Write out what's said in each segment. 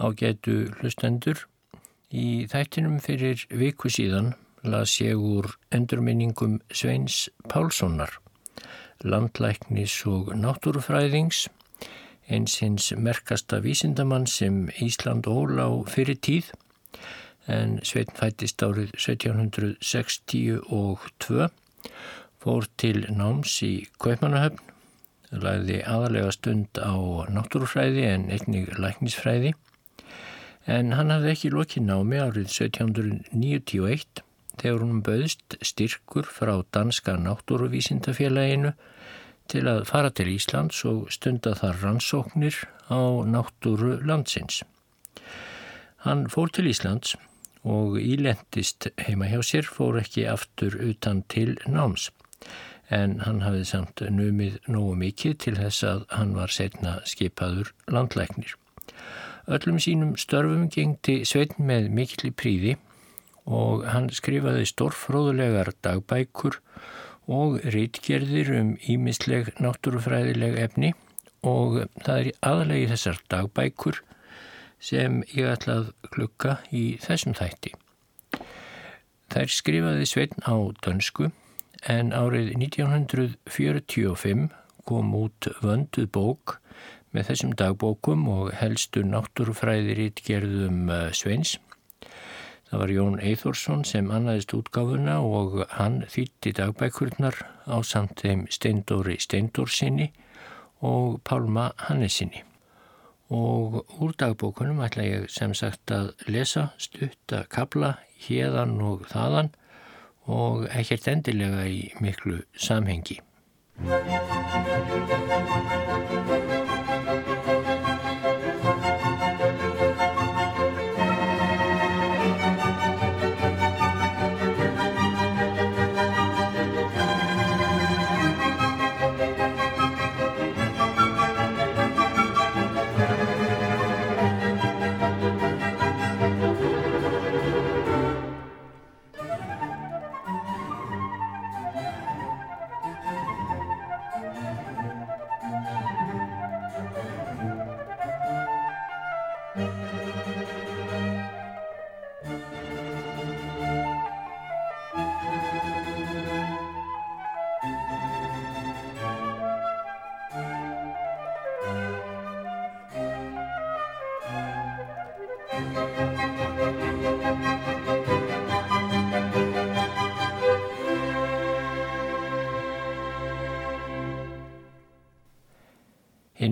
Ágætu hlustendur, í þættinum fyrir viku síðan las ég úr endurminningum Sveins Pálssonar, landlæknis og náttúrufræðings, eins hins merkasta vísindamann sem Ísland ól á fyrir tíð, en Svein fættist árið 1762, fór til náms í Kaupmannahöfn, lagði aðalega stund á náttúrufræði en einnig læknisfræði, en hann hafði ekki lokið námi árið 1791 þegar hún bauðst styrkur frá Danska náttúruvísindafélaginu til að fara til Íslands og stunda þar rannsóknir á náttúru landsins. Hann fór til Íslands og ílendist heima hjá sér, fór ekki aftur utan til náms en hann hafði samt numið nógu mikið til þess að hann var setna skipaður landlæknir. Öllum sínum störfum gengti Sveitn með mikilli príði og hann skrifaði stórfróðulegar dagbækur og rítgerðir um ímisleg náttúrufræðileg efni og það er aðlegi þessar dagbækur sem ég ætla að klukka í þessum þætti. Þær skrifaði Sveitn á dönsku en árið 1945 kom út vönduð bók með þessum dagbókum og helstu náttúrufræðiritt gerðum uh, Sveins. Það var Jón Eithórsson sem annaðist útgáfuna og hann þýtti dagbækurnar á samt þeim Steindóri Steindórsinni og Pálma Hannesinni. Og úr dagbókunum ætla ég sem sagt að lesa stutta kabla hérðan og þaðan og ekkert endilega í miklu samhengi.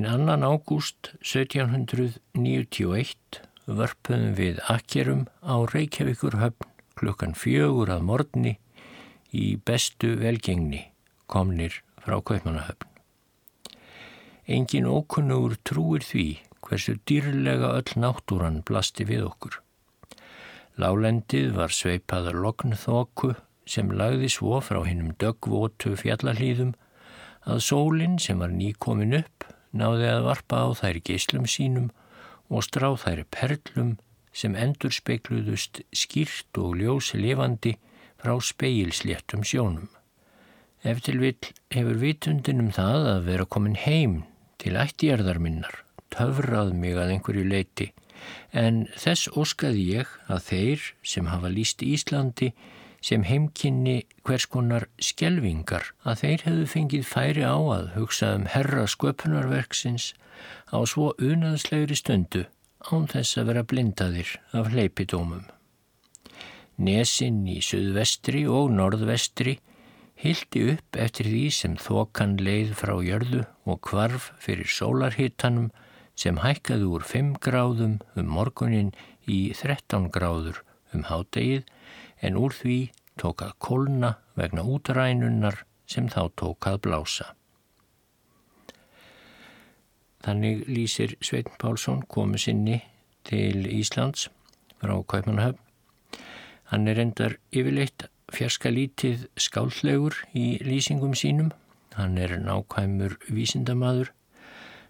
Hinn annan ágúst 1791 vörpuðum við akkerum á Reykjavíkur höfn klukkan fjögur að morgni í bestu velgengni komnir frá Kaupmannahöfn. Engin ókunnugur trúir því hversu dýrlega öll náttúran blasti við okkur. Lálendið var sveipaður lognþóku sem lagði svo frá hinnum döggvótu fjallalíðum að sólinn sem var nýkomin upp náði að varpa á þær geyslum sínum og strá þær perlum sem endur speikluðust skýrt og ljósi lifandi frá speilsléttum sjónum. Eftir vill hefur vitundinum það að vera komin heim til ættjarðar minnar, töfrað mig að einhverju leiti, en þess óskaði ég að þeir sem hafa líst Íslandi sem heimkynni hvers konar skjelvingar að þeir hefðu fengið færi á að hugsa um herra sköpunarverksins á svo unaðslegri stundu án þess að vera blindaðir af hleypidómum. Nesinn í suðvestri og norðvestri hildi upp eftir því sem þokan leið frá jörðu og kvarf fyrir sólarhittanum sem hækkaði úr 5 gráðum um morgunin í 13 gráður um hádegið en úr því tók að kolna vegna útrænunnar sem þá tók að blása. Þannig lýsir Sveitn Pálsson komu sinni til Íslands frá Kaupmannahöfn. Hann er endar yfirleitt fjarska lítið skálllegur í lýsingum sínum. Hann er nákvæmur vísindamadur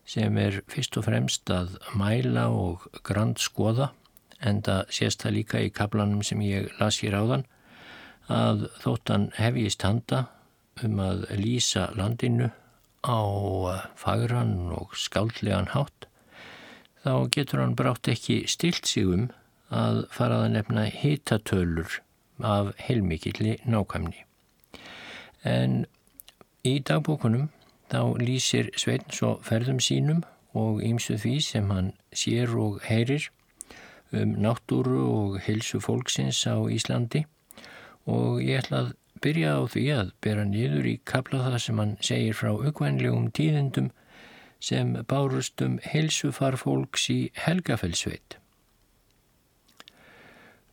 sem er fyrst og fremst að mæla og grand skoða en það sést það líka í kaplanum sem ég las hér áðan að þóttan hefjist handa um að lýsa landinu á fagran og skáldlegan hátt þá getur hann brátt ekki stilt sig um að fara að nefna hitatölur af heilmikilli nákvæmni. En í dagbókunum þá lýsir Sveitn svo ferðum sínum og ýmsu því sem hann sér og heyrir um náttúru og hilsu fólksins á Íslandi og ég ætla að byrja á því að bera niður í kapla það sem hann segir frá aukvænlegum tíðendum sem bárustum heilsufar fólks í Helgafellsveit.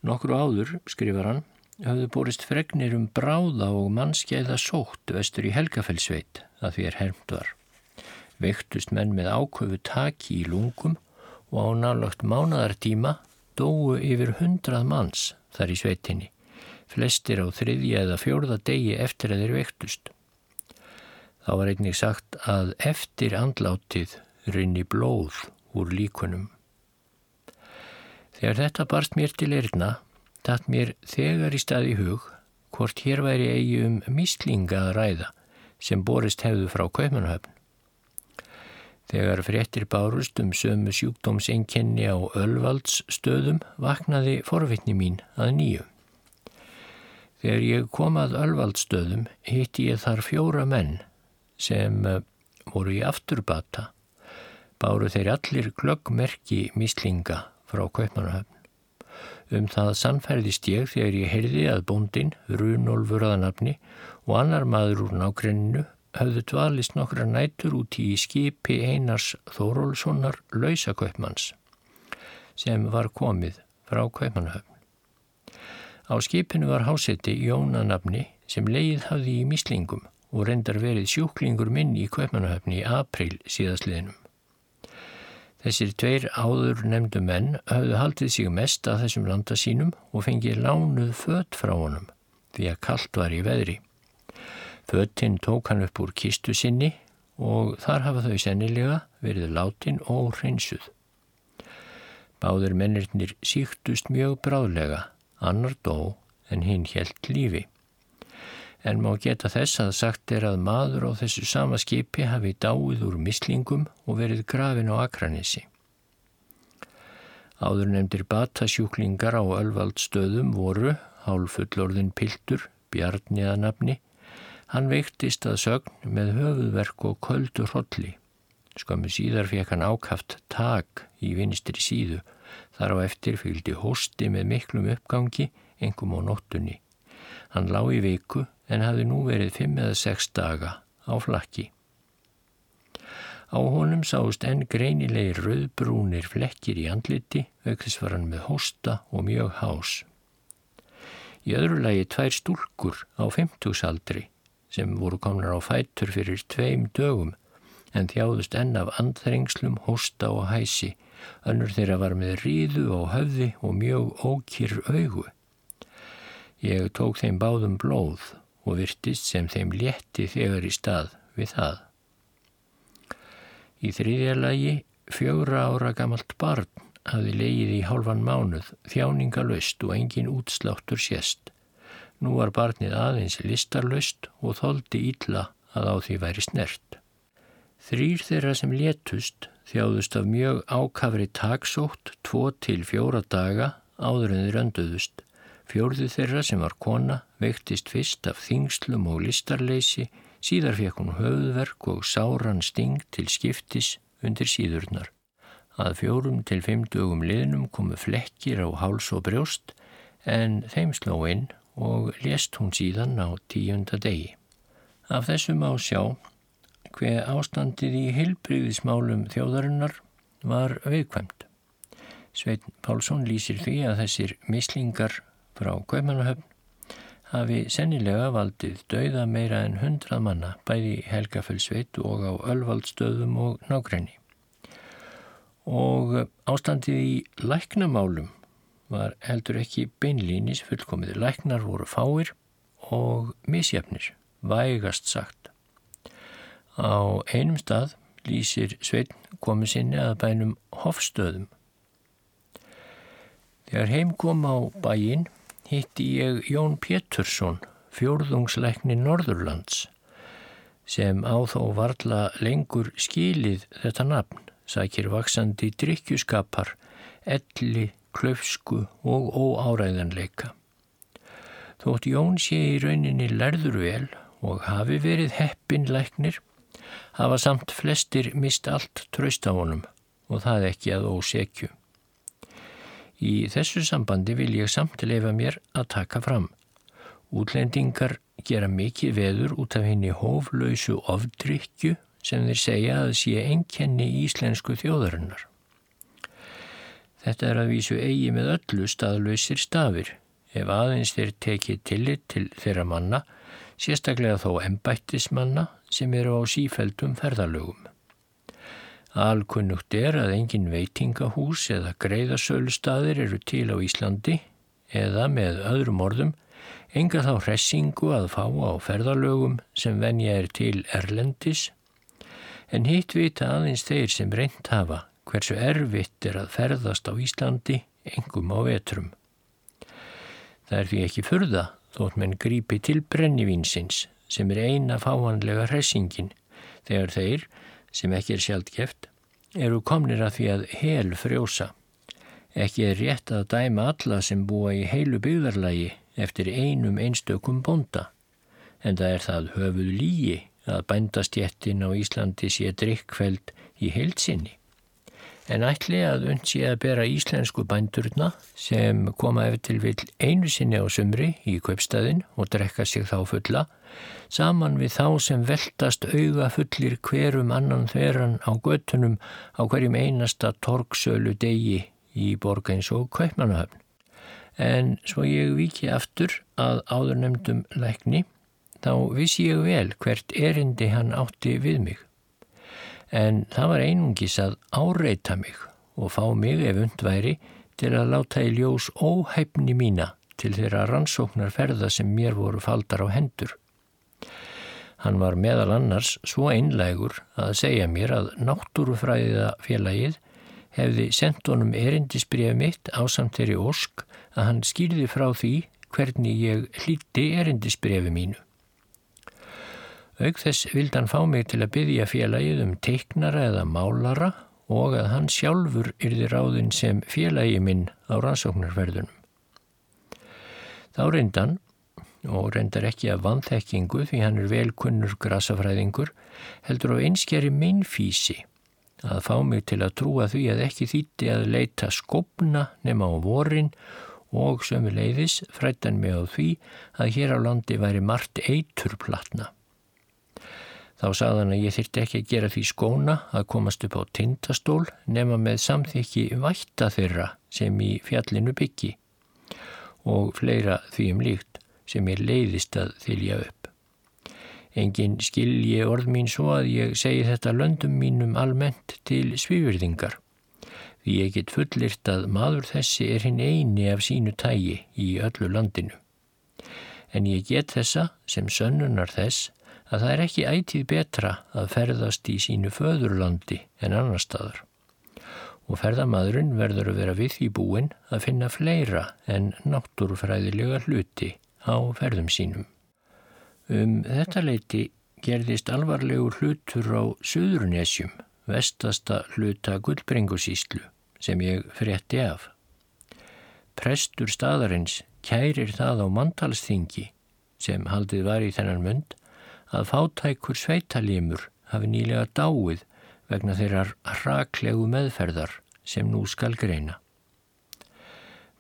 Nokkru áður, skrifar hann, hafðu borist fregnir um bráða og mannskeiða sótt vestur í Helgafellsveit að því er hermt var. Vektust menn með áköfu taki í lungum og á nálagt mánadartíma dóu yfir hundrað manns þar í sveitinni, flestir á þriðja eða fjórða degi eftir að þeir vektust. Þá var einnig sagt að eftir andlátið rinni blóð úr líkunum. Þegar þetta barst mér til erna, datt mér þegar í staði hug hvort hér væri eigi um míslinga að ræða sem borist hefðu frá Kaupanahöfn. Þegar fréttir bárust um sömu sjúkdómsenkenni á Ölvaldsstöðum vaknaði forvitni mín að nýju. Þegar ég kom að Ölvaldsstöðum hitti ég þar fjóra menn sem eh, voru í afturbata. Báru þeir allir glöggmerki míslinga frá Kaupmannahöfn. Um það sannfærðist ég þegar ég heyrði að bóndin, Runolfur aðanafni og annar maður úr nákrenninu höfðu dvalist nokkra nætur út í skipi Einars Þórólssonar lausakaupmanns sem var komið frá Kaupmannahöfn. Á skipinu var háseti Jónanabni sem leið hafði í mislingum og reyndar verið sjúklingur minn í Kaupmannahöfni í april síðastliðinum. Þessir tveir áður nefndu menn hafðu haldið sig mest að þessum landa sínum og fengið lánuð fött frá honum því að kallt var í veðri. Fötinn tók hann upp úr kistu sinni og þar hafa þau sennilega verið látin og hreinsuð. Báður mennirnir síktust mjög bráðlega, annar dó en hinn helt lífi. En má geta þess að sagt er að maður á þessu sama skipi hafi dáið úr mislingum og verið grafin á akranissi. Áður nefndir batasjúklingar á ölvaldstöðum voru hálfullorðin Piltur, Bjarniðanabni, Hann veiktist að sögn með höfuðverk og köldu hrolli. Skömmu síðar fekk hann ákaft tak í vinstri síðu. Þar á eftir fylgdi hósti með miklum uppgangi, engum á nóttunni. Hann lá í viku en hafði nú verið fimm eða sex daga á flakki. Á honum sást enn greinilegi rauðbrúnir flekkir í andliti, aukðis var hann með hósta og mjög hás. Í öðru lagi tvær stúlkur á femtugsaldri sem voru komnar á fætur fyrir tveim dögum en þjáðust enn af andþrengslum, hósta og hæsi. Önnur þeirra var með ríðu og höfði og mjög ókýr augu. Ég tók þeim báðum blóð og virtist sem þeim létti þegar í stað við það. Í þriðja lagi fjögra ára gamalt barn hafði leið í hálfan mánuð, þjáningalöst og engin útsláttur sérst. Nú var barnið aðeins listarlaust og þóldi ítla að á því væri snert. Þrýr þeirra sem létust þjáðust af mjög ákafri taksótt tvo til fjóra daga áður en þeir önduðust. Fjórðu þeirra sem var kona veiktist fyrst af þingslum og listarleysi, síðar fekk hún höfðverk og sáran sting til skiptis undir síðurnar. Að fjórum til fimm dögum liðnum komu flekkir á háls og brjóst en þeim sló inn og lést hún síðan á tíunda degi. Af þessum á sjá hver ástandið í heilbriðismálum þjóðarinnar var veikvæmt. Sveitn Pálsson lýsir því að þessir mislingar frá Kaupanahöfn hafi sennilega valdið dauða meira en hundrað manna bæði Helgafellsveit og á Ölvaldstöðum og nákrenni. Og ástandið í læknamálum var heldur ekki beinlýnis fullkomið. Læknar voru fáir og misjafnir, vægast sagt. Á einum stað lýsir Sveitn komið sinni að bænum Hofstöðum. Þegar heim kom á bæin hitti ég Jón Pétursson, fjórðungsleikni Norðurlands, sem á þó varla lengur skilið þetta nafn sækir vaksandi drikkjuskapar, elli, klöfsku og óáræðanleika. Þótt Jón sé í rauninni lærður vel og hafi verið heppinleiknir, hafa samt flestir mist allt tröst á honum og það ekki að ósekju. Í þessu sambandi vil ég samt leifa mér að taka fram. Útlendingar gera mikið veður út af henni hóflausu ofdrykju sem þeir segja að sé einkenni íslensku þjóðarinnar. Þetta er að vísu eigi með öllu staðlausir stafir ef aðeins þeir tekið tillit til þeirra manna, sérstaklega þó embættismanna sem eru á sífældum ferðalögum. Alkunnugt er að engin veitingahús eða greiðasölustadir eru til á Íslandi eða með öðrum orðum enga þá hressingu að fá á ferðalögum sem venja er til Erlendis en hitt vita aðeins þeir sem reynt hafa hversu erfitt er að ferðast á Íslandi engum á vetrum. Það er því ekki furða þótt menn grípi til brennivínsins sem er eina fáanlega hressingin þegar þeir, sem ekki er sjálfgeft, eru komnir að því að hel frjósa. Ekki er rétt að dæma alla sem búa í heilu byggðarlægi eftir einum einstökum bonda, en það er það höfuð lígi að bændastjettin á Íslandi sé drikkfæld í heilsinni. En ætli að unsi að bera íslensku bændurna sem koma eftir til vil einu sinni á sumri í kaupstæðin og drekka sig þá fulla, saman við þá sem veltast auga fullir hverum annan þveran á göttunum á hverjum einasta torksölu degi í borgains og kaupmanahöfn. En svo ég viki aftur að áðurnemdum lækni, þá vissi ég vel hvert erindi hann átti við mig en það var einungis að áreita mig og fá mig ef undværi til að láta í ljós óhæfni mína til þeirra rannsóknar ferða sem mér voru faldar á hendur. Hann var meðal annars svo einlægur að segja mér að náttúrufræðiða félagið hefði sendt honum erindisbrið mitt á samteri ósk að hann skýrði frá því hvernig ég hlýtti erindisbriði mínu. Auk þess vildi hann fá mig til að byggja félagið um teiknara eða málara og að hann sjálfur yrði ráðinn sem félagi minn á rannsóknarferðunum. Þá reyndan, og reyndar ekki af vanþekkingu því hann er velkunnur grasafræðingur, heldur á einskjari minnfísi að fá mig til að trúa því að ekki þýtti að leita skopna nema á vorin og sömu leiðis frættan mig á því að hér á landi væri margt eiturplatna. Þá sagðan að ég þyrti ekki að gera því skóna að komast upp á tindastól nema með samþykki vætta þeirra sem í fjallinu byggi og fleira því um líkt sem ég leiðist að þylja upp. Engin skilji orð mín svo að ég segi þetta löndum mínum almennt til svífyrðingar. Því ég get fullirt að maður þessi er hinn eini af sínu tægi í öllu landinu. En ég get þessa sem sönnunar þess að það er ekki ætið betra að ferðast í sínu föðurlandi en annar staðar. Og ferðamadurinn verður að vera við því búin að finna fleira en náttúrufræðilega hluti á ferðum sínum. Um þetta leiti gerðist alvarlegur hlutur á Suðurnesjum, vestasta hluta Guldbringusíslu, sem ég frétti af. Prestur staðarins kærir það á mantalsþingi sem haldið var í þennan mund að fátækur sveitalímur hafi nýlega dáið vegna þeirrar hraklegu meðferðar sem nú skal greina.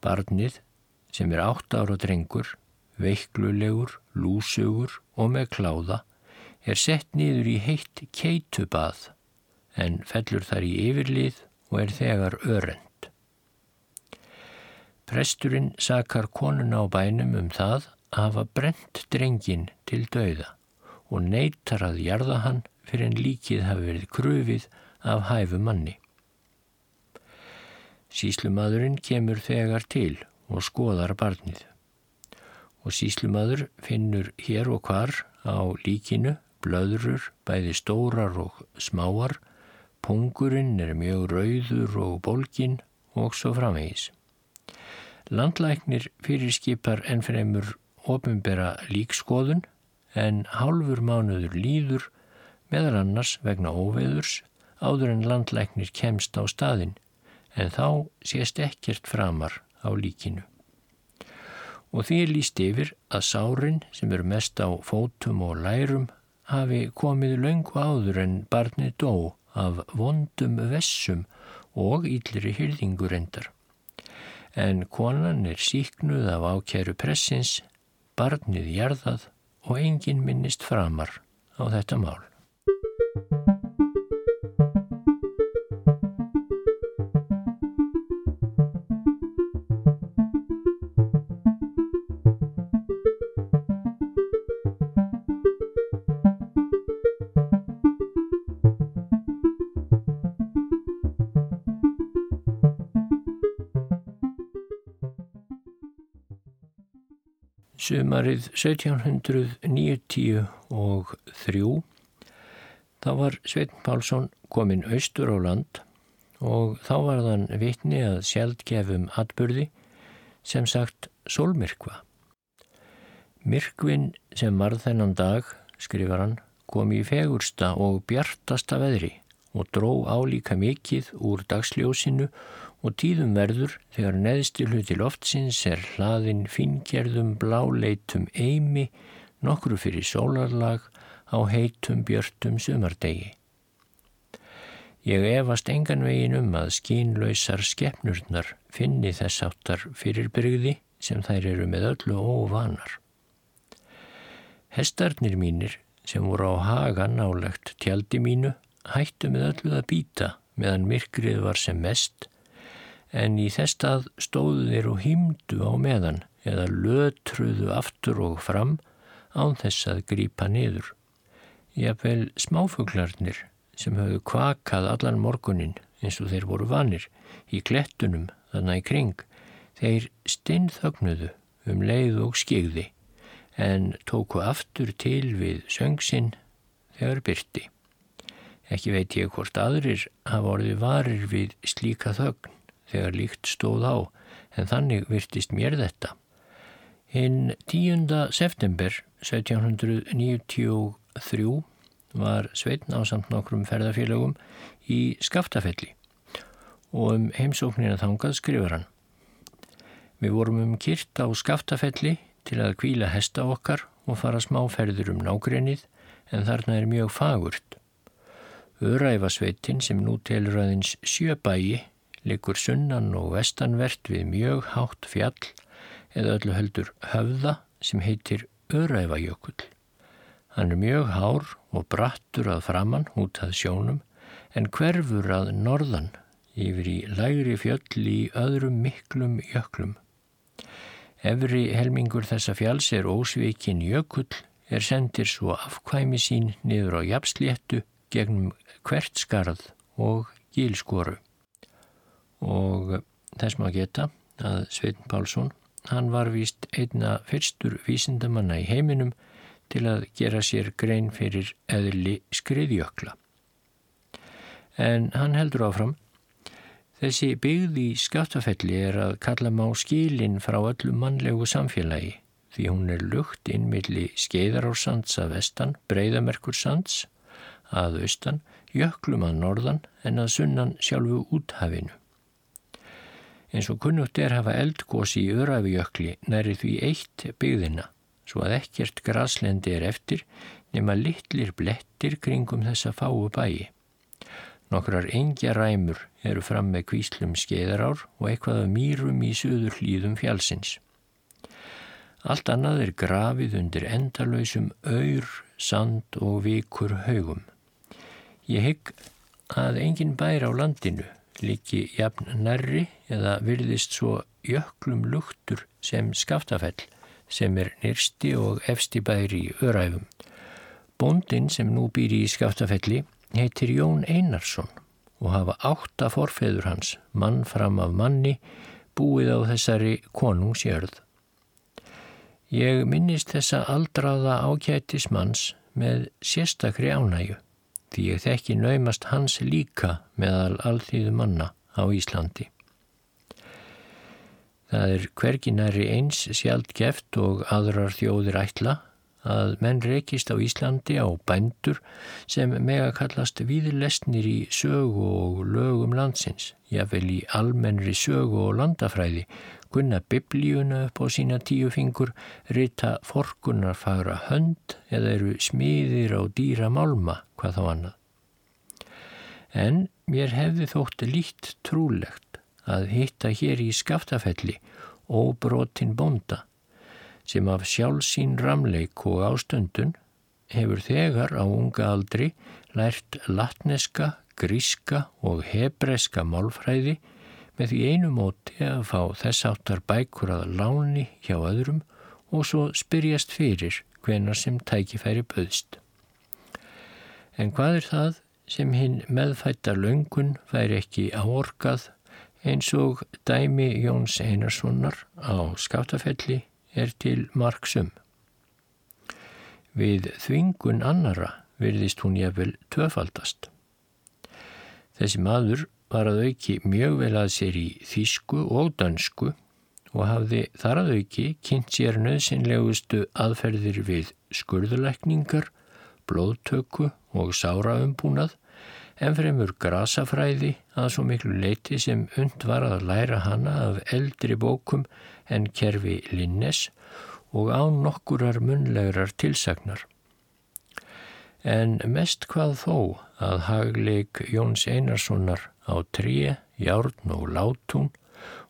Barnið sem er átt ára drengur, veiklulegur, lúsugur og með kláða er sett niður í heitt keitubað en fellur þar í yfirlið og er þegar örend. Presturinn sakar konuna á bænum um það að hafa brent drengin til dauða og neytar að jarða hann fyrir en líkið hafi verið krufið af hæfu manni. Síslumadurinn kemur þegar til og skoðar barnið og síslumadur finnur hér og hvar á líkinu blöðrur, bæði stórar og smáar, pungurinn er mjög rauður og bólkin og svo framvegis. Landlæknir fyrir skipar ennfremur ofinbera líkskoðun en hálfur mánuður líður meðal annars vegna óveðurs áður en landlæknir kemst á staðin en þá sést ekkert framar á líkinu. Og því er líst yfir að sárin sem eru mest á fótum og lærum hafi komið löngu áður en barnið dó af vondum vessum og íllri hyrðingur endar. En konan er síknuð af ákjæru pressins, barnið jarðað og engin minnist framar á þetta mál. Sumarið 1793 þá var Sveitn Pálsson kominn austur á land og þá var þann vitni að sjaldgefum atbyrði sem sagt solmyrkva. Myrkvin sem var þennan dag, skrifar hann, kom í fegursta og bjartasta veðri og dró álíka mikið úr dagsljósinu og tíðum verður þegar neðstil hluti loftsins er hlaðin fingerðum bláleitum eimi nokkru fyrir sólarlag á heitum björtum sumardegi. Ég efast engan vegin um að skínlausar skeppnurnar finni þess áttar fyrir brygði sem þær eru með öllu óvanar. Hestarnir mínir sem voru á haga nálegt tjaldi mínu hættu með öllu að býta meðan myrkrið var sem mest en í þess stað stóðu þeir og hýmdu á meðan eða lötruðu aftur og fram án þess að grípa niður. Jafnvel smáfuglarnir sem höfðu kvakað allan morgunin eins og þeir voru vanir í klettunum þannig í kring, þeir steinþögnuðu um leið og skigði en tóku aftur til við söngsinn þegar byrti. Ekki veit ég hvort aðrir hafa orðið varir við slíka þögn þegar líkt stóð á, en þannig virtist mér þetta. Hinn 10. september 1793 var Sveitn á samt nokkrum ferðarfélagum í Skaftafelli og um heimsóknina þangað skrifur hann. Við vorum um kyrt á Skaftafelli til að kvíla hesta okkar og fara smáferður um nágrennið en þarna er mjög fagurt. Öræfasveitin sem nú telur aðeins sjöbægi likur sunnan og vestanvert við mjög hátt fjall eða öllu heldur höfða sem heitir Öræfajökull. Hann er mjög hár og brattur að framann út að sjónum en hverfur að norðan yfir í lægri fjöll í öðrum miklum jöklum. Efri helmingur þessa fjalls er ósvikin jökull er sendir svo afkvæmi sín niður á jafnsléttu gegnum hvert skarð og gílskoru og þess maður geta að Sveitin Pálsson hann var víst einna fyrstur vísindamanna í heiminum til að gera sér grein fyrir eðli skriðjökla. En hann heldur áfram Þessi byggð í skaftafelli er að kalla má skilin frá öllu mannlegu samfélagi því hún er lukt innmilli skeiðarársands að vestan, breyðamerkursands að austan, jöklum að norðan en að sunnan sjálfu úthafinu. Eins og kunnugt er hafa eldgósi í Örafijökli næri því eitt byggðina svo að ekkert graslendi er eftir nema litlir blettir kringum þessa fáu bæi. Nokkrar engja ræmur eru fram með kvíslum skeiðarár og eitthvað af mýrum í söður hlýðum fjálsins. Allt annað er grafið undir endalöysum auður, sand og vikur haugum. Ég hygg að engin bær á landinu líki jafn nærri eða virðist svo jöklum luktur sem skaftafell sem er nýrsti og efsti bæri í öræfum. Bondin sem nú býr í skaftafelli heitir Jón Einarsson og hafa átta forfeður hans, mann fram af manni, búið á þessari konungsjörð. Ég minnist þessa aldraða ákjætis manns með sérstakri ánægu því ég þekki naumast hans líka meðal alþýðu manna á Íslandi. Það er hverginari eins sjálf geft og aðrar þjóðir ætla að menn rekist á Íslandi á bændur sem mega kallast víðlesnir í sögu og lögum landsins, jáfnvel í almennri sögu og landafræði, kunna biblíuna upp á sína tíu fingur, rita forkunarfagra hönd eða eru smiðir á dýra málma, hvað þá annað. En mér hefði þótt lít trúlegt að hitta hér í skaftafelli óbrotin bonda sem af sjálfsín ramleik og ástöndun hefur þegar á unga aldri lært latneska, gríska og hebreska málfræði með því einu móti að fá þess áttar bækur að láni hjá öðrum og svo spyrjast fyrir hvenar sem tækifæri böðst. En hvað er það sem hinn meðfætta löngun væri ekki áorkað eins og dæmi Jóns Einarssonar á skátafelli er til marksum. Við þvingun annara virðist hún jafnvel töfaldast. Þessi maður var að auki mjög vel að sér í þýsku og dansku og hafði þar að auki kynnt sér nöðsynlegustu aðferðir við skurðuleikningar, blóðtöku og sáraumbúnað en fremur grasafræði að svo miklu leiti sem und var að læra hana af eldri bókum en kerfi Linnes og án nokkurar munlegurar tilsagnar. En mest hvað þó að hagleik Jóns Einarssonar á tríi, járn og látún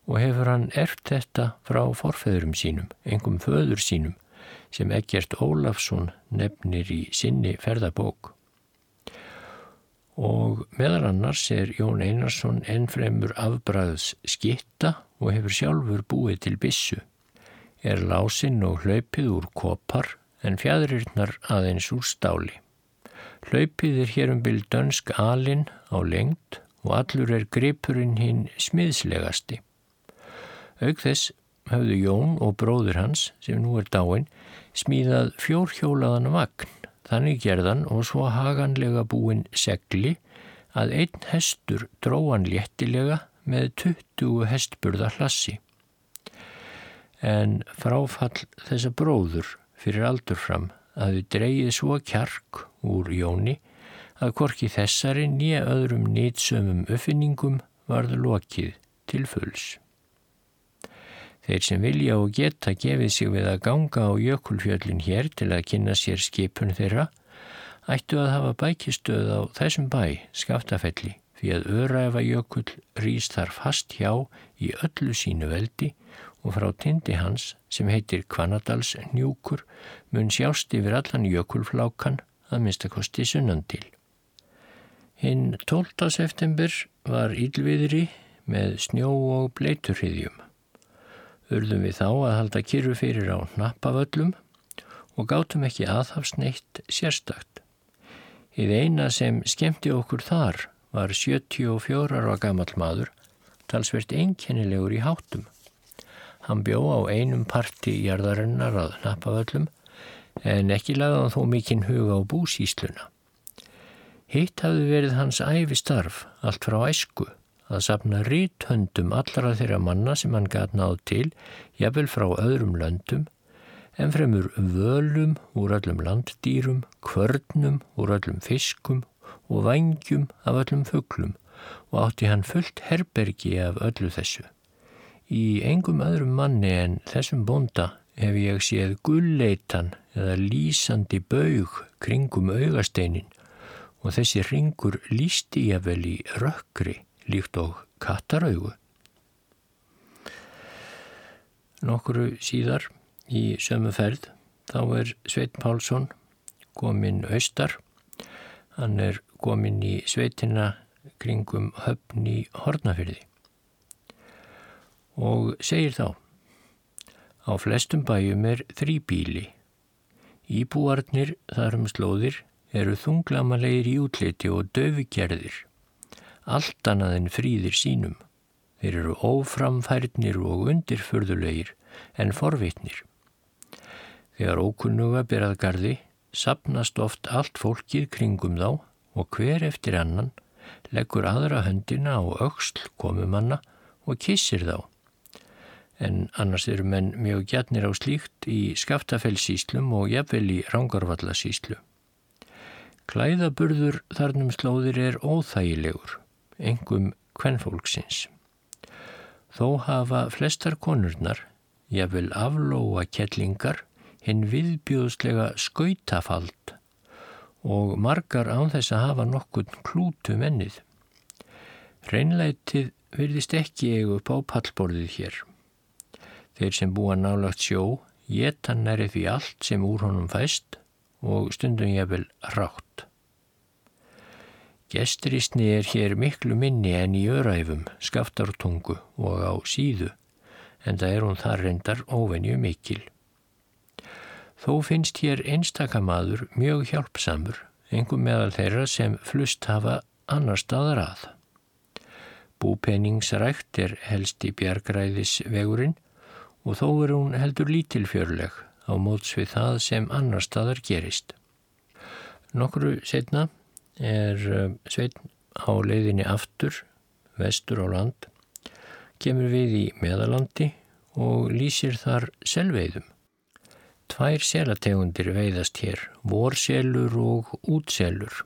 og hefur hann erft þetta frá forfeðurum sínum, engum föður sínum, sem Egert Ólafsson nefnir í sinni ferðabók. Og meðal annars er Jón Einarsson ennfremur afbræðs skitta og hefur sjálfur búið til bissu. Er lásinn og hlaupið úr kopar en fjæðurirnar aðeins úr stáli. Hlaupið er hér um byrj dönsk alin á lengt og allur er gripurinn hinn smiðslegasti. Aug þess hafðu Jón og bróður hans, sem nú er dáin, smíðað fjórhjólaðan vagn, þannig gerðan og svo haganlega búin segli að einn hestur dróan léttilega með 20 hestburða hlassi. En fráfall þessa bróður fyrir aldur fram að þið dreyið svo kjark úr Jóni að korki þessari nýja öðrum nýtsömmum uppfinningum varðu lokið til fulls. Þeir sem vilja og geta gefið sig við að ganga á jökulfjöllin hér til að kynna sér skipun þeirra ættu að hafa bækistöð á þessum bæ, skaftafelli því að öraefajökull rýst þar fast hjá í öllu sínu veldi og frá tindi hans sem heitir Kvanadals njúkur mun sjást yfir allan jökulflákan að minnstakosti sunnan til. Hinn 12. september var ílviðri með snjó og bleiturhiðjum. Urðum við þá að halda kyrru fyrir á nappavöllum og gátum ekki aðhafsneitt sérstakt. Íð eina sem skemmti okkur þar var 74 ára gammal maður, talsvert einkennilegur í háttum. Hann bjó á einum parti í jarðarinnar að nappavöllum en ekki lagði hann þó mikinn huga á búsísluna. Hitt hafði verið hans æfi starf, allt frá æsku, að sapna ríthöndum allra þeirra manna sem hann gæt náð til, jafnvel frá öðrum löndum, en fremur völum úr öllum landdýrum, kvörnum úr öllum fiskum og vangjum af öllum fugglum og átti hann fullt herbergi af öllu þessu. Í engum öðrum manni en þessum bonda hef ég séð gulleitan eða lýsandi baug kringum augasteinin og þessi ringur lísti ég vel í rökkri líkt og kattaraugu. Nokkuru síðar í sömu ferð þá er Sveit Pálsson kominn austar. Hann er komin í sveitina kringum höfn í Hortnafyrði og segir þá á flestum bæjum er þrýbíli Íbúarnir þar um slóðir eru þunglamalegir í útliti og döfugerðir allt annaðin fríðir sínum þeir eru óframfærnir og undirförðulegir en forvitnir þegar ókunnuga byrjað gardi sapnast oft allt fólkið kringum þá og hver eftir annan leggur aðra höndina á auksl komumanna og kissir þá. en annars eru menn mjög gætnir á slíkt í skaftafellsíslum og jafnvel í rángarvallasíslu. Klæðaburður þarnum slóðir er óþægilegur, engum kvennfólksins. Þó hafa flestar konurnar, jafnvel aflóa kettlingar, hinn viðbjóðslega skautafald og margar án þess að hafa nokkur klútu mennið. Reynleitið virðist ekki eigu upp á pallborðið hér. Þeir sem búa nálagt sjó geta næri því allt sem úr honum fæst og stundum ég vel rátt. Gesturisni er hér miklu minni en í öræfum, skaftartungu og á síðu, en það er hún þar reyndar óvenju mikil. Þó finnst hér einstakamadur mjög hjálpsamur, engum meðal þeirra sem flust hafa annar staðar að. Búpenningsrækt er helst í bjargræðisvegurinn og þó er hún heldur lítilfjörleg á móts við það sem annar staðar gerist. Nokkru setna er eh, sveitn á leiðinni aftur, vestur á land, kemur við í meðalandi og lýsir þar selveiðum. Tvær selategundir veiðast hér, vorselur og útselur.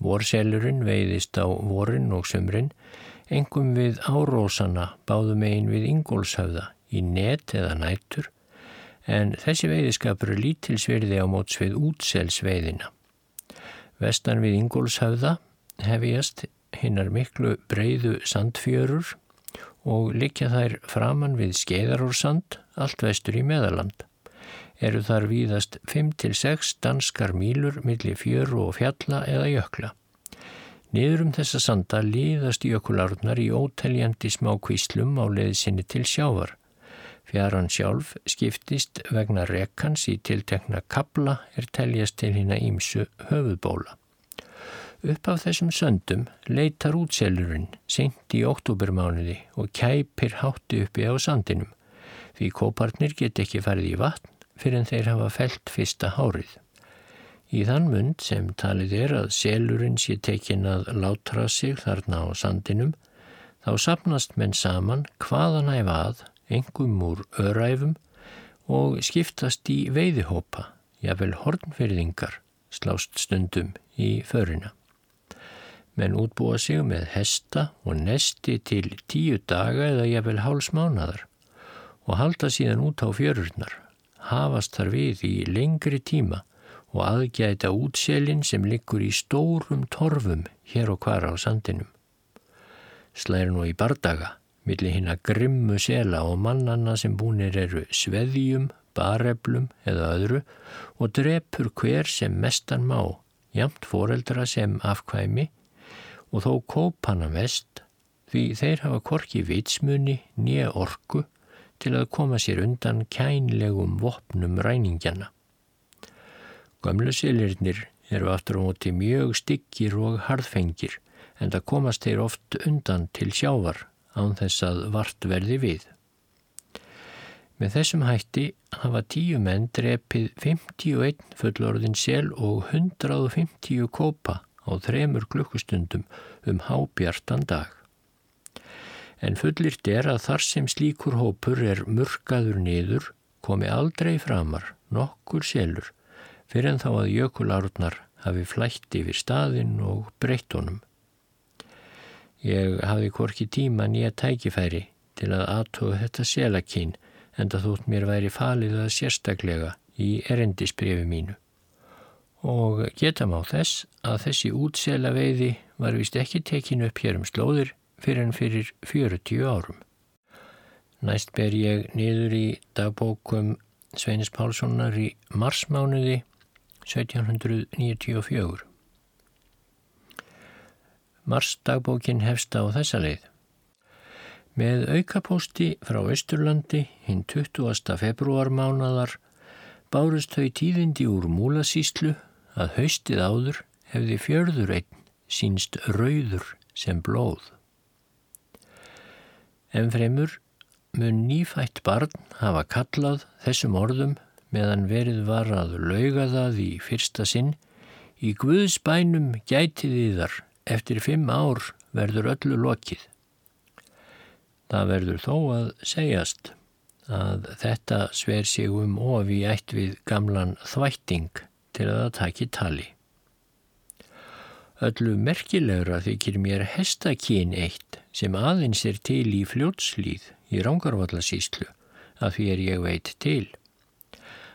Vorselurinn veiðist á vorin og sömrin, engum við árósana báðum einn við ingólshöfða í net eða nætur en þessi veiðiskapur er lítilsverði á móts við útselsveiðina. Vestan við Ingólshafða hefjast hinnar miklu breyðu sandfjörur og likja þær framann við skeiðarórsand allt vestur í meðaland. Eru þar víðast 5-6 danskar mílur millir fjöru og fjalla eða jökla. Niður um þessa sanda líðast jökulárnar í óteljandi smá kvíslum á leiðsinni til sjávar Fjaran sjálf skiptist vegna rekans í tiltekna kabla er teljast til hinn að ímsu höfuðbóla. Upp af þessum söndum leitar útselurinn seint í oktobermánuði og kæpir hátti uppi á sandinum því kópartnir get ekki farið í vatn fyrir en þeir hafa felt fyrsta hárið. Í þann mund sem talið er að selurinn sé tekin að látra sig þarna á sandinum þá sapnast menn saman hvaðan æfa að engum úr öræfum og skiptast í veiðihópa, jável hornfyrðingar, slást stundum í förina. Menn útbúa sig með hesta og nesti til tíu daga eða jável háls mánadar og halda síðan út á fjörurnar, hafast þar við í lengri tíma og aðgæta útselin sem liggur í stórum torfum hér og hvar á sandinum. Slæri nú í bardaga millir hinn að grimmu sela og mannanna sem búinir eru sveðjum, bareblum eða öðru og drepur hver sem mestan má, jamt foreldra sem afkvæmi og þó kóp hana mest því þeir hafa korki vitsmunni nýja orku til að koma sér undan kænlegum vopnum ræningjana. Gömlu silirnir eru aftur á móti mjög styggir og harðfengir en það komast þeir oft undan til sjávar án þess að vart verði við. Með þessum hætti hafa tíu menn drepið 51 fullorðin sel og 150 kópa á þremur klukkustundum um hábjartan dag. En fullirt er að þar sem slíkur hópur er murkaður niður komi aldrei framar nokkur selur fyrir en þá að jökulárnar hafi flætt yfir staðinn og breyttonum. Ég hafði korki tíma nýja tækifæri til að aðtóða þetta selakín en það þótt mér væri falið að sérstaklega í erendisbrefi mínu. Og geta má þess að þessi útsela veiði var vist ekki tekinu upp hér um slóðir fyrir en fyrir 40 árum. Næst ber ég niður í dagbókum Sveinis Pálssonar í marsmánuði 1794. Marsdagbókin hefst á þessa leið. Með aukapósti frá Östurlandi hinn 20. februarmánadar bárust þau tíðindi úr múlasíslu að haustið áður hefði fjörður einn sínst rauður sem blóð. En fremur mun nýfætt barn hafa kallað þessum orðum meðan verið var að lauga það í fyrsta sinn í Guðs bænum gætiði þar eftir fimm ár verður öllu lokið. Það verður þó að segjast að þetta sver sig um of í ætt við gamlan þvætting til að það taki tali. Öllu merkilegra þykir mér hestakín eitt sem aðeins er til í fljótslýð í rángarvallasíslu að því er ég veit til.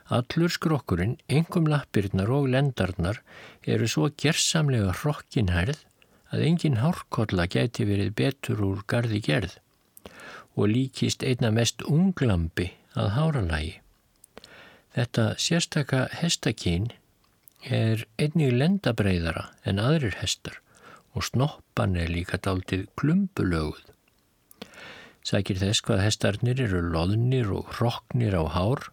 Allur skrokkurinn, engum lappirnar og lendarnar eru svo gerðsamlega hrokkinhærð að engin hárkolla gæti verið betur úr gardi gerð og líkist einna mest unglambi að háralagi. Þetta sérstaka hestakín er einnig lendabreiðara en aðrir hestar og snoppan er líka daldið klumbulöguð. Sækir þess hvað hestarnir eru loðnir og hroknir á hár,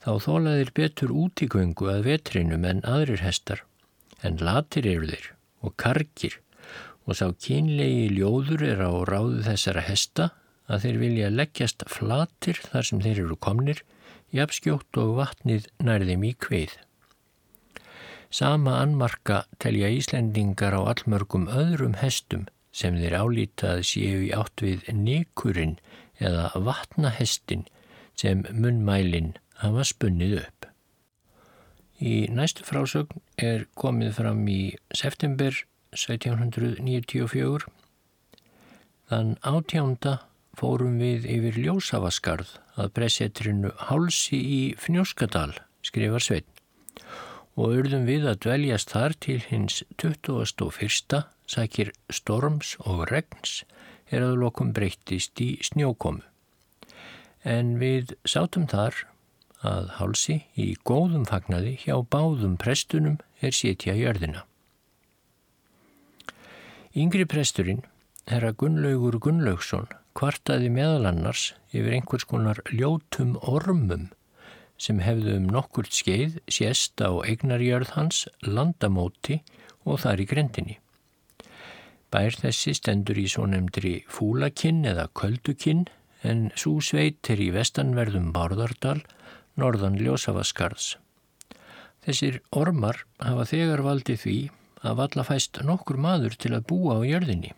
þá þólaðir betur útíkvöngu að vetrinum en aðrir hestar, en latir eru þeir og kargir og sá kynlegi ljóður er á ráðu þessara hesta að þeir vilja leggjast flatir þar sem þeir eru komnir, jafnskjótt og vatnið nærðum í kveið. Sama annmarka telja Íslendingar á allmörgum öðrum hestum sem þeir álítað séu í átt við nikurinn eða vatnahestin sem munnmælinn hafa spunnið upp. Í næstu frásögn er komið fram í september 1794. Þann átjánda fórum við yfir ljósafaskarð að pressetrinu Hálsi í Fnjóskadal, skrifar Sveitn og urðum við að dveljast þar til hins 21. sækir storms og regns er að lokum breyttist í snjókomu. En við sátum þar að hálsi í góðum fagnaði hjá báðum prestunum er sitja jörðina. Yngri presturinn, herra Gunnlaugur Gunnlaugsson, kvartaði meðal annars yfir einhvers konar ljótum ormum sem hefðu um nokkurt skeið sést á eignarjörð hans, landamóti og þar í grendinni. Bær þessi stendur í svo nefndri fúlakinn eða köldukinn en svo sveit er í vestanverðum Bárðardal, norðan Ljósafaskarðs. Þessir ormar hafa þegar valdið því að valla fæst nokkur maður til að búa á jörðinni.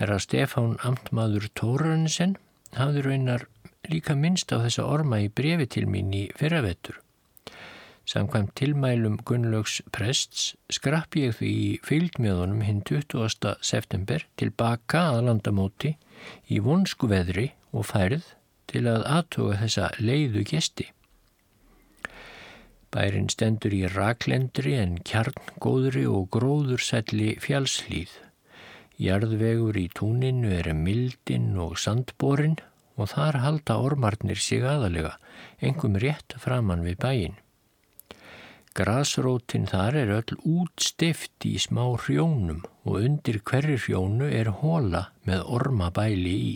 Herra Stefán Amtmaður Tórarinsen hafði raunar líka minnst á þessa orma í brefi til mín í fyrravettur. Samkvæmt tilmælum Gunnlaugs prests skrapp ég því í fylgmjöðunum hinn 20. september tilbaka að landamóti í vonsku veðri og færð til að aðtoga þessa leiðu gesti. Bærin stendur í raklendri en kjarngóðri og gróðursælli fjálslíð. Jarðvegur í túninu er mildinn og sandborinn og þar halda ormarnir sig aðalega, engum rétt framann við bæin. Grasrótin þar er öll útstift í smá hrjónum og undir hverju hrjónu er hóla með ormabæli í.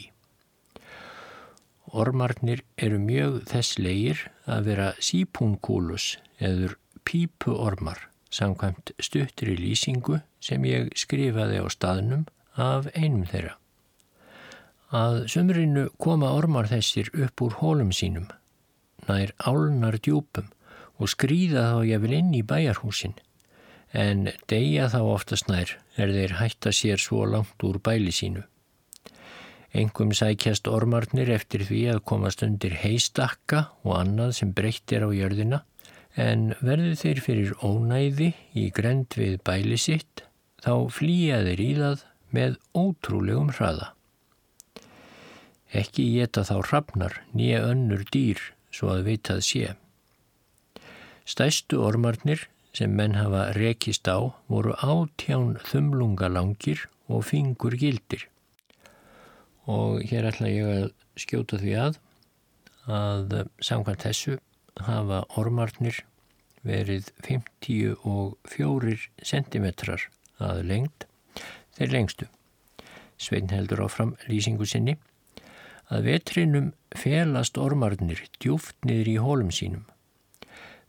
Ormarnir eru mjög þess leir að vera sípúnkúlus eður pípuormar samkvæmt stuttir í lýsingu sem ég skrifaði á staðnum af einum þeirra. Að sömurinu koma ormar þessir upp úr hólum sínum, nær álnar djúpum og skrýða þá ég vil inn í bæjarhúsin, en deyja þá oftast nær er þeir hætta sér svo langt úr bæli sínu. Engum sækjast ormarnir eftir því að komast undir heistakka og annað sem breyttir á jörðina, en verður þeir fyrir ónæði í grend við bæli sitt, þá flýja þeir í það með ótrúlegum hraða. Ekki geta þá hrafnar nýja önnur dýr svo að vitað sé. Stæstu ormarnir sem menn hafa rekist á voru átján þumlungalangir og fingur gildir. Og hér ætla ég að skjóta því að að samkvæmt þessu hafa ormarnir verið 50 og 4 cm að lengd þeir lengstu. Svein heldur áfram lýsingu sinni að vetrinum felast ormarnir djúft niður í hólum sínum.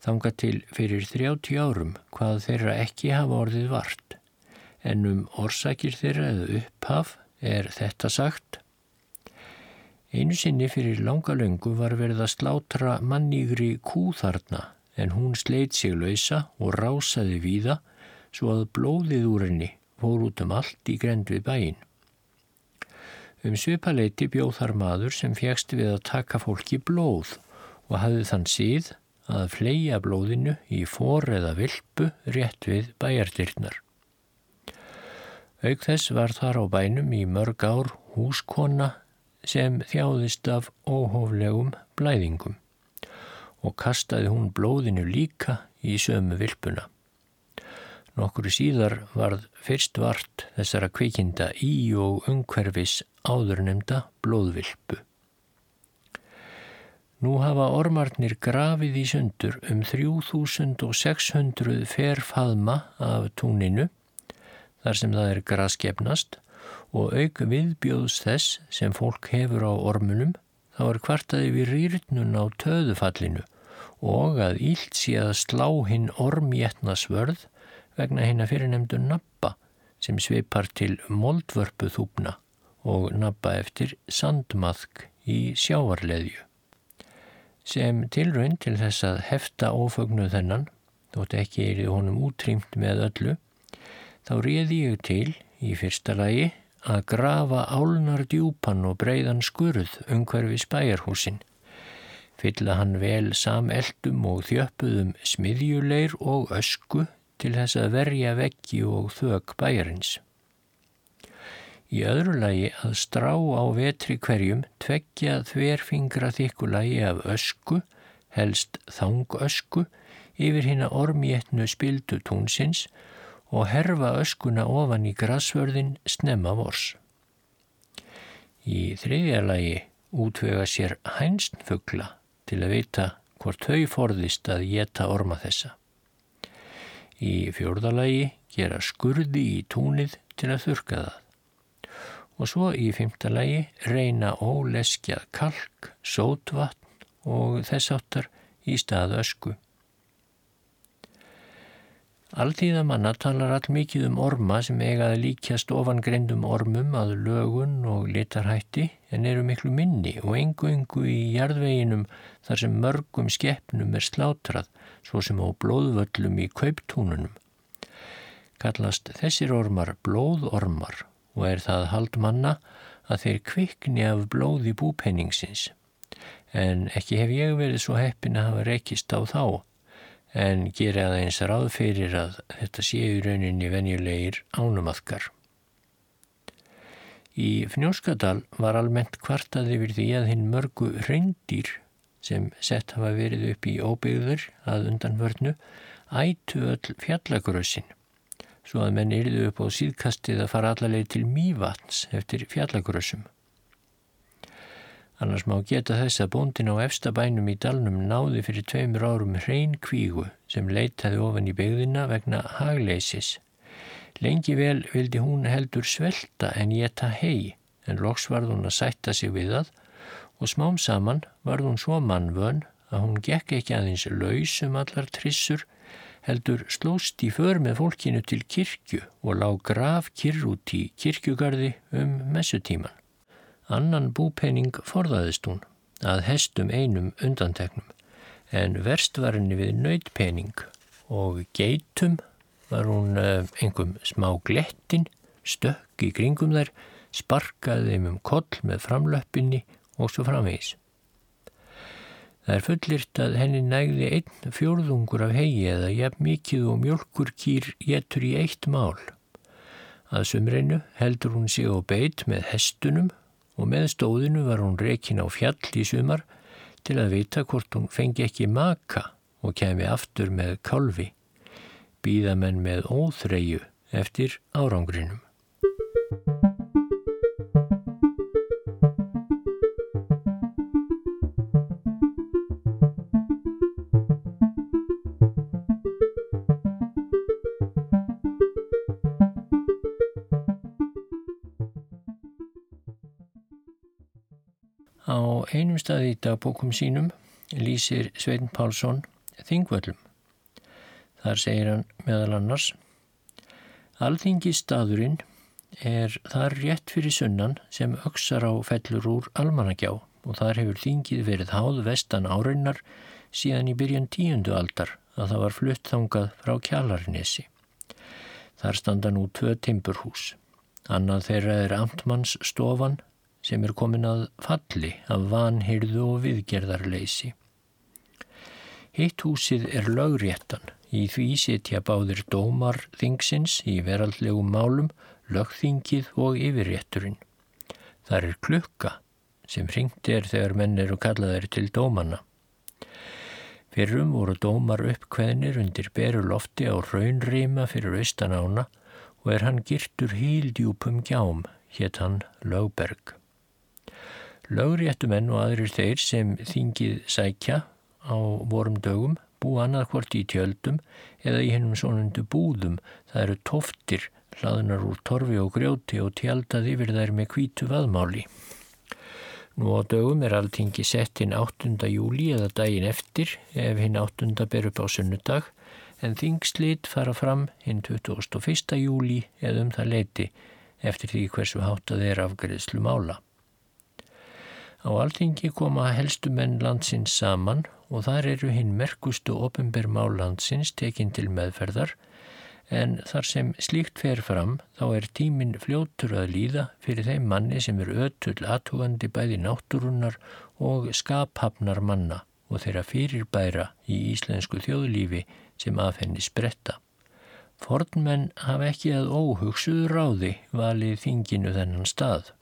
Þanga til fyrir 30 árum hvað þeirra ekki hafa orðið vart, en um orsakir þeirra eða upphaf er þetta sagt. Einu sinni fyrir langa löngu var verið að slátra mannígri kúþarna en hún sleit sig lausa og rásaði víða svo að blóðið úr henni fór út um allt í grend við bæin. Um svipaleiti bjóð þar maður sem fjækst við að taka fólki blóð og hafði þann síð að fleia blóðinu í for eða vilpu rétt við bæjardirnar. Auk þess var þar á bænum í mörg ár húskona sem þjáðist af óhóflegum blæðingum og kastaði hún blóðinu líka í sömu vilpuna. Nokkru síðar varð fyrst vart þessara kvikinda í og umhverfis áðurnemda blóðvilpu. Nú hafa ormarnir grafið í sundur um 3600 ferfaðma af túninu þar sem það er graskefnast og auk viðbjóðs þess sem fólk hefur á ormunum þá er kvartaði við rýrnun á töðufallinu og að ílt sé að slá hinn ormjetna svörð vegna hinn að fyrirnemdu nappa sem svipar til moldvörpu þúpna og nappa eftir sandmaðk í sjávarleðju. Sem tilraun til þess að hefta ófögnu þennan, þótt ekki er í honum útrýmt með öllu, þá réði ég til í fyrsta lagi að grafa álnar djúpan og breyðan skurð umhverfi spæjarhúsin. Fylla hann vel sameldum og þjöppuðum smiðjuleir og ösku til þess að verja veggi og þög bæjarins. Í öðru lagi að strá á vetri hverjum tveggja þverfingra þykkulagi af ösku, helst þangösku, yfir hinn að ormjetnu spildu tónsins og herfa öskuna ofan í grasvörðin snemma vors. Í þriðja lagi útvega sér hænstfugla til að vita hvort þau forðist að geta orma þessa. Í fjórðalagi gera skurði í túnið til að þurka það. Og svo í fymtalagi reyna óleskjað kalk, sótvatn og þess áttar í stað ösku. Alþýðamanna talar all mikið um orma sem eigaði líkjast ofangrendum ormum að lögun og litarhætti en eru miklu minni og engu engu í jarðveginum þar sem mörgum skeppnum er slátrað svo sem á blóðvöllum í kauptúnunum. Kallast þessir ormar blóðormar og er það haldmanna að þeir kvikni af blóði búpenningsins. En ekki hef ég verið svo heppin að hafa rekist á þá en gera aðeins ráð fyrir að þetta séu rauninni venjulegir ánumaðkar. Í Fnjóskadal var almennt kvartað yfir því að hinn mörgu reyndýr sem sett hafa verið upp í óbyggður að undanvörnu ætu öll fjallagrössin svo að menn yrðu upp á síðkastið að fara allarleið til mývatns eftir fjallagrössum. Annars má geta þess að bóndin á efstabænum í dalnum náði fyrir tveimur árum hrein kvígu sem leitaði ofan í begðina vegna hagleysis. Lengi vel vildi hún heldur svelta en geta hei en loks varð hún að sætta sig við það og smám saman varð hún svo mannvön að hún gekk ekki aðeins laus um allar trissur heldur slóst í för með fólkinu til kirkju og lág graf kyrr út í kirkjugarði um messutíman. Annan búpenning forðaðist hún að hestum einum undanteknum en verst var henni við nöytpenning og geitum var hún eh, einhverjum smá glettin, stökk í kringum þær, sparkaði um koll með framlöppinni og svo framvegis. Það er fullirt að henni nægði einn fjórðungur af hegi eða jafn mikið og mjölkur kýr getur í eitt mál. Að sumreinu heldur hún sig á beit með hestunum og með stóðinu var hún rekin á fjall í sumar til að vita hvort hún fengi ekki maka og kemi aftur með kálfi, býðamenn með óþreyju eftir árangrinum. Á einum staði í dagbókum sínum lýsir Svein Pálsson Þingvöllum. Þar segir hann meðal annars Alþingi staðurinn er þar rétt fyrir sunnan sem öksar á fellur úr almanagjá og þar hefur þingið verið háð vestan áreinar síðan í byrjan tíundu aldar að það var flutt þangað frá kjalarnesi. Þar standa nú tvö timburhús. Annað þeirra er amtmanns stofan sem er komin að falli af vanhyrðu og viðgerðarleysi. Hitt húsið er lögréttan, í því sitja báðir dómar þingsins í veraldlegum málum, lögþingið og yfirrétturinn. Þar er klukka sem ringt er þegar menn eru kallaðir til dómanna. Fyrrum voru dómar uppkveðnir undir beru lofti á raunrýma fyrir austanána og er hann girtur híldjúpum gjám, hétt hann Lögberg. Lögréttumenn og aðrir þeir sem þingið sækja á vorum dögum bú annarkvort í tjöldum eða í hennum svonundu búðum, það eru tóftir, hlaðunar úr torfi og grjóti og tjaldað yfir þær með kvítu vaðmáli. Nú á dögum er alltingi sett inn 8. júli eða daginn eftir ef hinn 8. ber upp á sunnudag en þingslit fara fram hinn 21. júli eða um það leiti eftir því hversu háttað er afgreðslu mála. Á alltingi koma helstu menn landsins saman og þar eru hinn merkustu ofinbermál landsins tekinn til meðferðar en þar sem slíkt fer fram þá er tímin fljótur að líða fyrir þeim manni sem er ötull aðtúandi bæði náttúrunnar og skaphafnar manna og þeirra fyrirbæra í íslensku þjóðlífi sem af henni spretta. Fornmenn hafa ekki að óhugsuðu ráði valið þinginu þennan stað.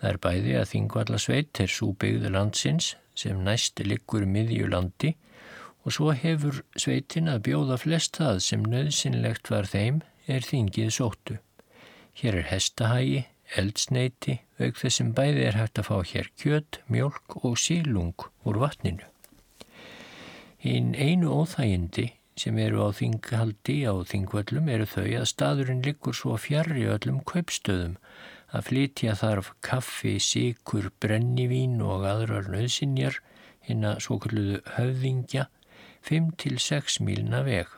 Það er bæði að þingvallasveit er súbyggðu landsins sem næsti liggur miðjulandi og svo hefur sveitin að bjóða flest það sem nöðsynlegt var þeim er þingið sóttu. Hér er hestahægi, eldsneiti, auk þessum bæði er hægt að fá hér kjöt, mjölk og sílung úr vatninu. Hinn einu óþægindi sem eru á þinghaldi á þingvöllum eru þau að staðurinn liggur svo fjarrri öllum kaupstöðum að flytja þarf kaffi, síkur, brennivín og aðrar nöðsinjar hinn að svo kalluðu höfðingja 5-6 mílna veg.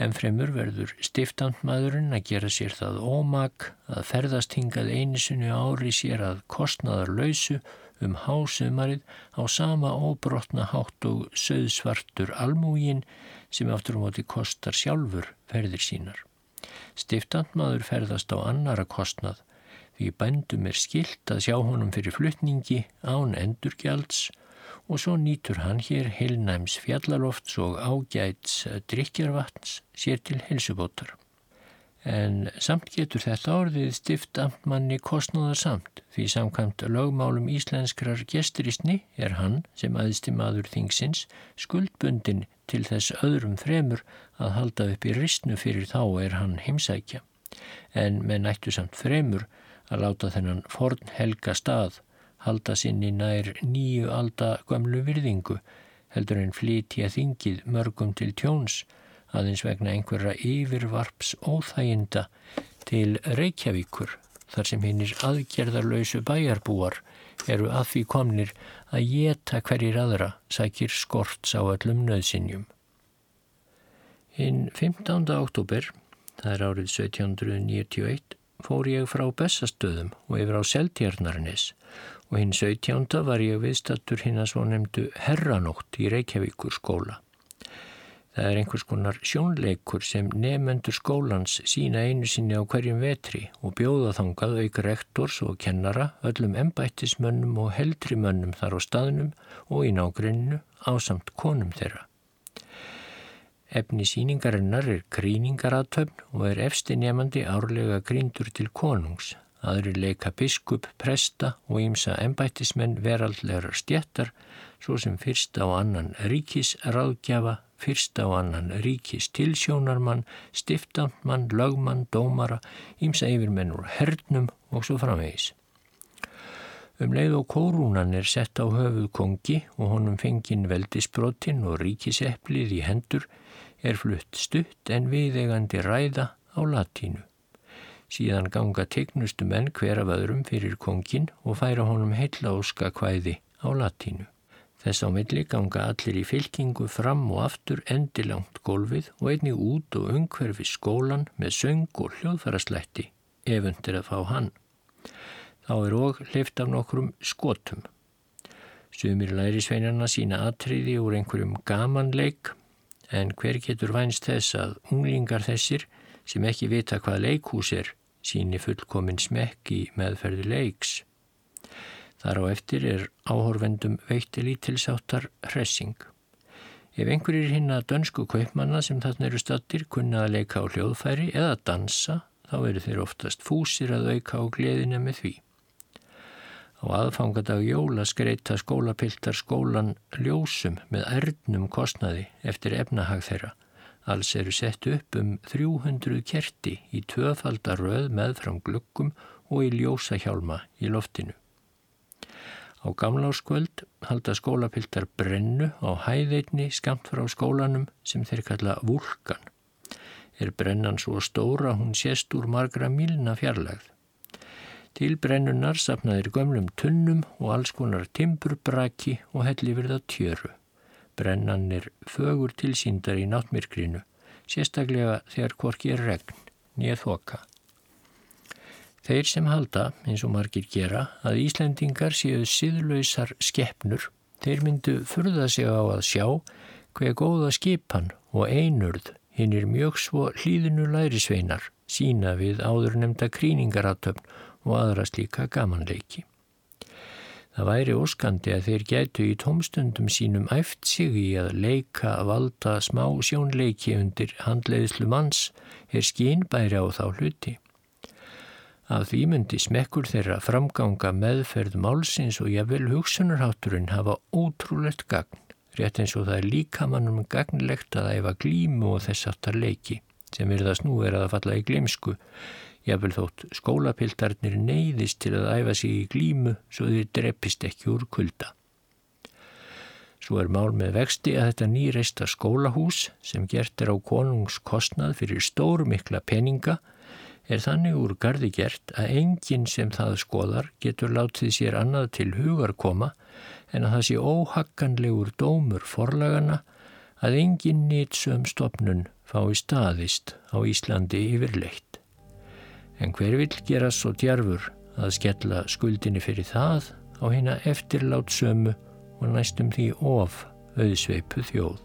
En fremur verður stiftandmaðurinn að gera sér það ómak að ferðast hingað einisunni ári sér að kostnaðar lausu um hásumarið á sama óbrotna hátt og söðsvartur almúgin sem aftur á móti kostar sjálfur ferðir sínar. Stiftandmaður ferðast á annara kostnað því bændum er skilt að sjá honum fyrir flutningi án endurgjalds og svo nýtur hann hér heilnæms fjallalofts og ágæts drikjarvatns sér til helsubótar. En samt getur þetta orðið stift amtmanni kostnáðar samt því samkvæmt lögmálum íslenskrar gesturistni er hann sem aðisti maður þingsins skuldbundin til þess öðrum fremur að halda upp í ristnu fyrir þá er hann heimsækja. En með nættu samt fremur að láta þennan forn helga stað halda sinni nær nýju alda gamlu virðingu heldur en flytja þingið mörgum til tjóns aðeins vegna einhverja yfirvarps óþæginda til Reykjavíkur þar sem hinnir aðgerðarlausu bæjarbúar eru að því komnir að geta hverjir aðra sækir skorts á öllum nöðsinjum. Hinn 15. oktober, það er árið 1791, fór ég frá Bessastöðum og yfir á Seltjarnarnes og hinn 17. var ég viðstattur hinn að svo nefndu herranótt í Reykjavíkur skóla. Það er einhvers konar sjónleikur sem nefnendur skólans sína einu sinni á hverjum vetri og bjóða þangað auk rektors og kennara öllum embættismönnum og heldrimönnum þar á staðnum og í nágrunnu á samt konum þeirra. Efni síningarinnar er gríningaratöfn og er efsti nefandi árlega gríndur til konungs aðri leika biskup, presta og ímsa embættismenn veraldlegar stjættar, svo sem fyrst á annan ríkisráðgjafa, fyrst á annan ríkis tilsjónarmann, stiftandmann, lögmann, dómara, ímsa yfirmenn úr hernum og svo framvegis. Um leið og kórúnan er sett á höfuð kongi og honum fengin veldisbrotinn og ríkisepplið í hendur er flutt stutt en viðegandi ræða á latínu. Síðan ganga tegnustu menn hver af öðrum fyrir kongin og færa honum heilla óska hvæði á latínu. Þess á milli ganga allir í fylkingu fram og aftur endilangt gólfið og einnig út og umhverfi skólan með söng og hljóðfæraslætti efundir að fá hann. Þá er og hlift af nokkrum skotum. Sumir lærisveinarna sína atriði úr einhverjum gamanleik en hver getur vænst þess að unglingar þessir sem ekki vita hvað leikhús er síni fullkomin smekk í meðferði leiks. Þar á eftir er áhorfendum veitti lítilsáttar hressing. Ef einhverjir hinn að dönsku kaupmanna sem þarna eru stattir kunna að leika á hljóðfæri eða dansa, þá eru þeir oftast fúsir að auka á gleðina með því. Á aðfangadag jóla skreita skólapiltar skólan ljósum með erdnum kostnaði eftir efnahag þeirra. Alls eru sett upp um 300 kerti í tvöfaldaröð með fram glukkum og í ljósahjálma í loftinu. Á gamláskvöld halda skólapiltar brennu á hæðeitni skamt frá skólanum sem þeir kalla vulkan. Er brennan svo stóra hún sést úr margra milna fjarlagð. Til brennunar sapnaðir gömlum tunnum og alls konar timburbraki og helli virða tjöru. Brennan er fögur tilsýndar í náttmyrkrinu, sérstaklega þegar korki er regn, nýja þoka. Þeir sem halda, eins og margir gera, að Íslendingar séu síðlausar skeppnur, þeir myndu furða sig á að sjá hver góða skipan og einurð hinn er mjög svo hlýðinu lærisveinar sína við áður nefnda kríningaratöfn og aðra slíka gamanleiki. Það væri óskandi að þeir gætu í tómstundum sínum æft sig í að leika að valda smá sjónleiki undir handleiðslu manns er skínbæri á þá hluti. Af því myndi smekkur þeirra framganga meðferð málsins og jável hugsunarhátturinn hafa ótrúlegt gagn, rétt eins og það er líka mannum gagnlegt að æfa glímu og þess aftar leiki, sem virðast nú er að falla í glimsku, jável þótt skólapiltarnir neyðist til að æfa sig í glímu svo þeir dreppist ekki úr kulda. Svo er mál með vexti að þetta nýreista skólahús sem gert er á konungskostnað fyrir stórmikla peninga er þannig úr gardi gert að enginn sem það skoðar getur látið sér annað til hugar koma en að það sé óhagganlegur dómur forlagana að enginn nýtsum stopnun fái staðist á Íslandi yfirleitt. En hver vil gera svo djarfur að skella skuldinni fyrir það á hérna eftirlátsömu og næstum því of auðsveipu þjóð.